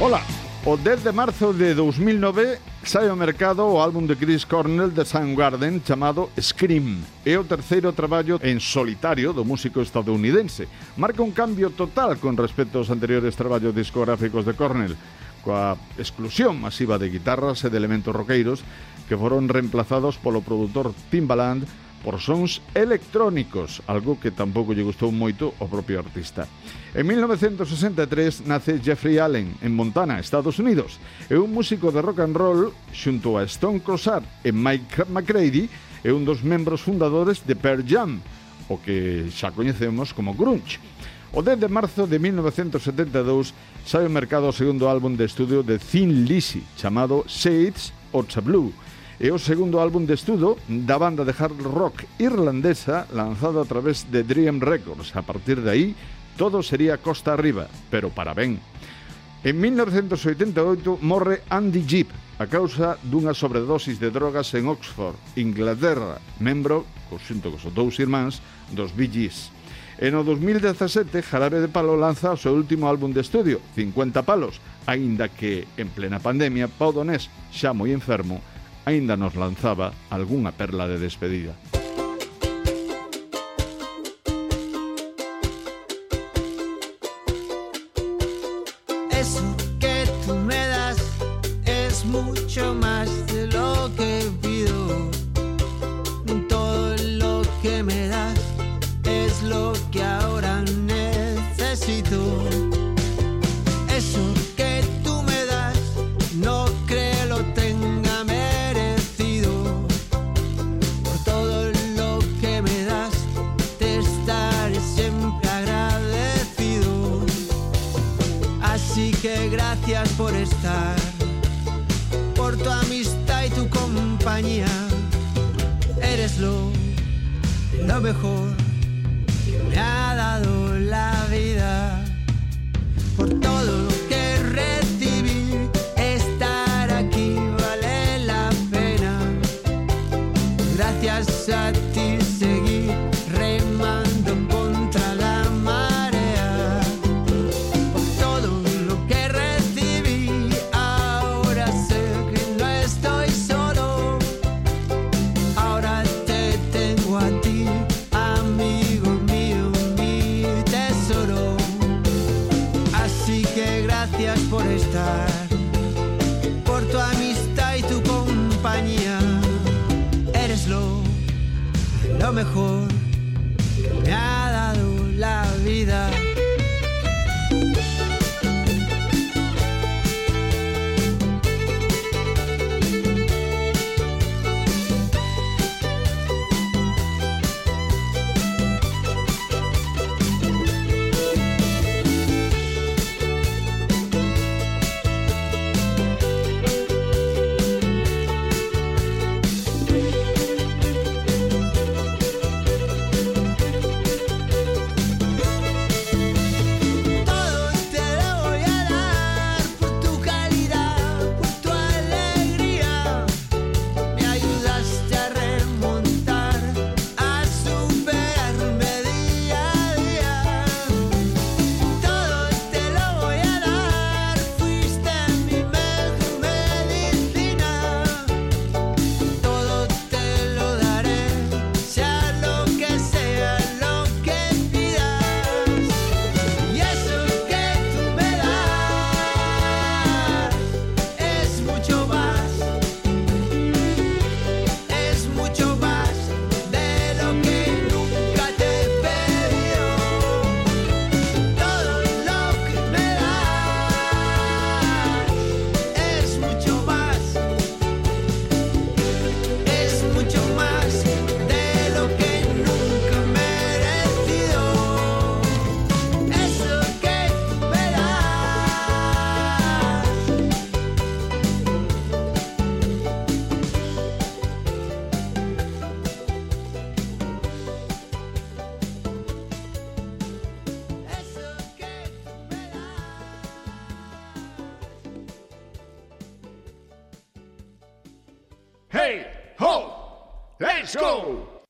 Hola, o 10 de marzo de 2009 sai ao mercado o álbum de Chris Cornell de Soundgarden chamado Scream. É o terceiro traballo en solitario do músico estadounidense. Marca un cambio total con respecto aos anteriores traballos discográficos de Cornell, coa exclusión masiva de guitarras e de elementos roqueiros que foron reemplazados polo produtor Timbaland por sons electrónicos, algo que tampouco lle gustou moito ao propio artista. En 1963 nace Jeffrey Allen en Montana, Estados Unidos. É un músico de rock and roll xunto a Stone Crossard e Mike McCready é un dos membros fundadores de Pearl Jam, o que xa coñecemos como grunge. O 10 de marzo de 1972 sai ao mercado o segundo álbum de estudio de Thin Lizzy, chamado Shades of Blue, É o segundo álbum de estudo da banda de hard rock irlandesa lanzado a través de Dream Records. A partir de aí, todo sería costa arriba, pero para ben. En 1988 morre Andy Jeep a causa dunha sobredosis de drogas en Oxford, Inglaterra, membro, co xunto cos dous irmáns, dos Bee Gees. En o 2017, Jarabe de Palo lanza o seu último álbum de estudio, 50 Palos, aínda que, en plena pandemia, Pau Donés, xa moi enfermo, aínda nos lanzaba algunha perla de despedida. Eso que tú me das es mucho más de lo que pido. Necesito. Eso que tú me das no creo lo tenga merecido. Por todo lo que me das te estaré siempre agradecido. Así que gracias por estar, por tu amistad y tu compañía. Eres lo, lo mejor que me ha dado Gracias a ti seguí remando contra la marea. Por todo lo que recibí, ahora sé que no estoy solo. Ahora te tengo a ti, amigo mío, mi tesoro. Así que gracias por estar, mejor Hey, ho, let's go.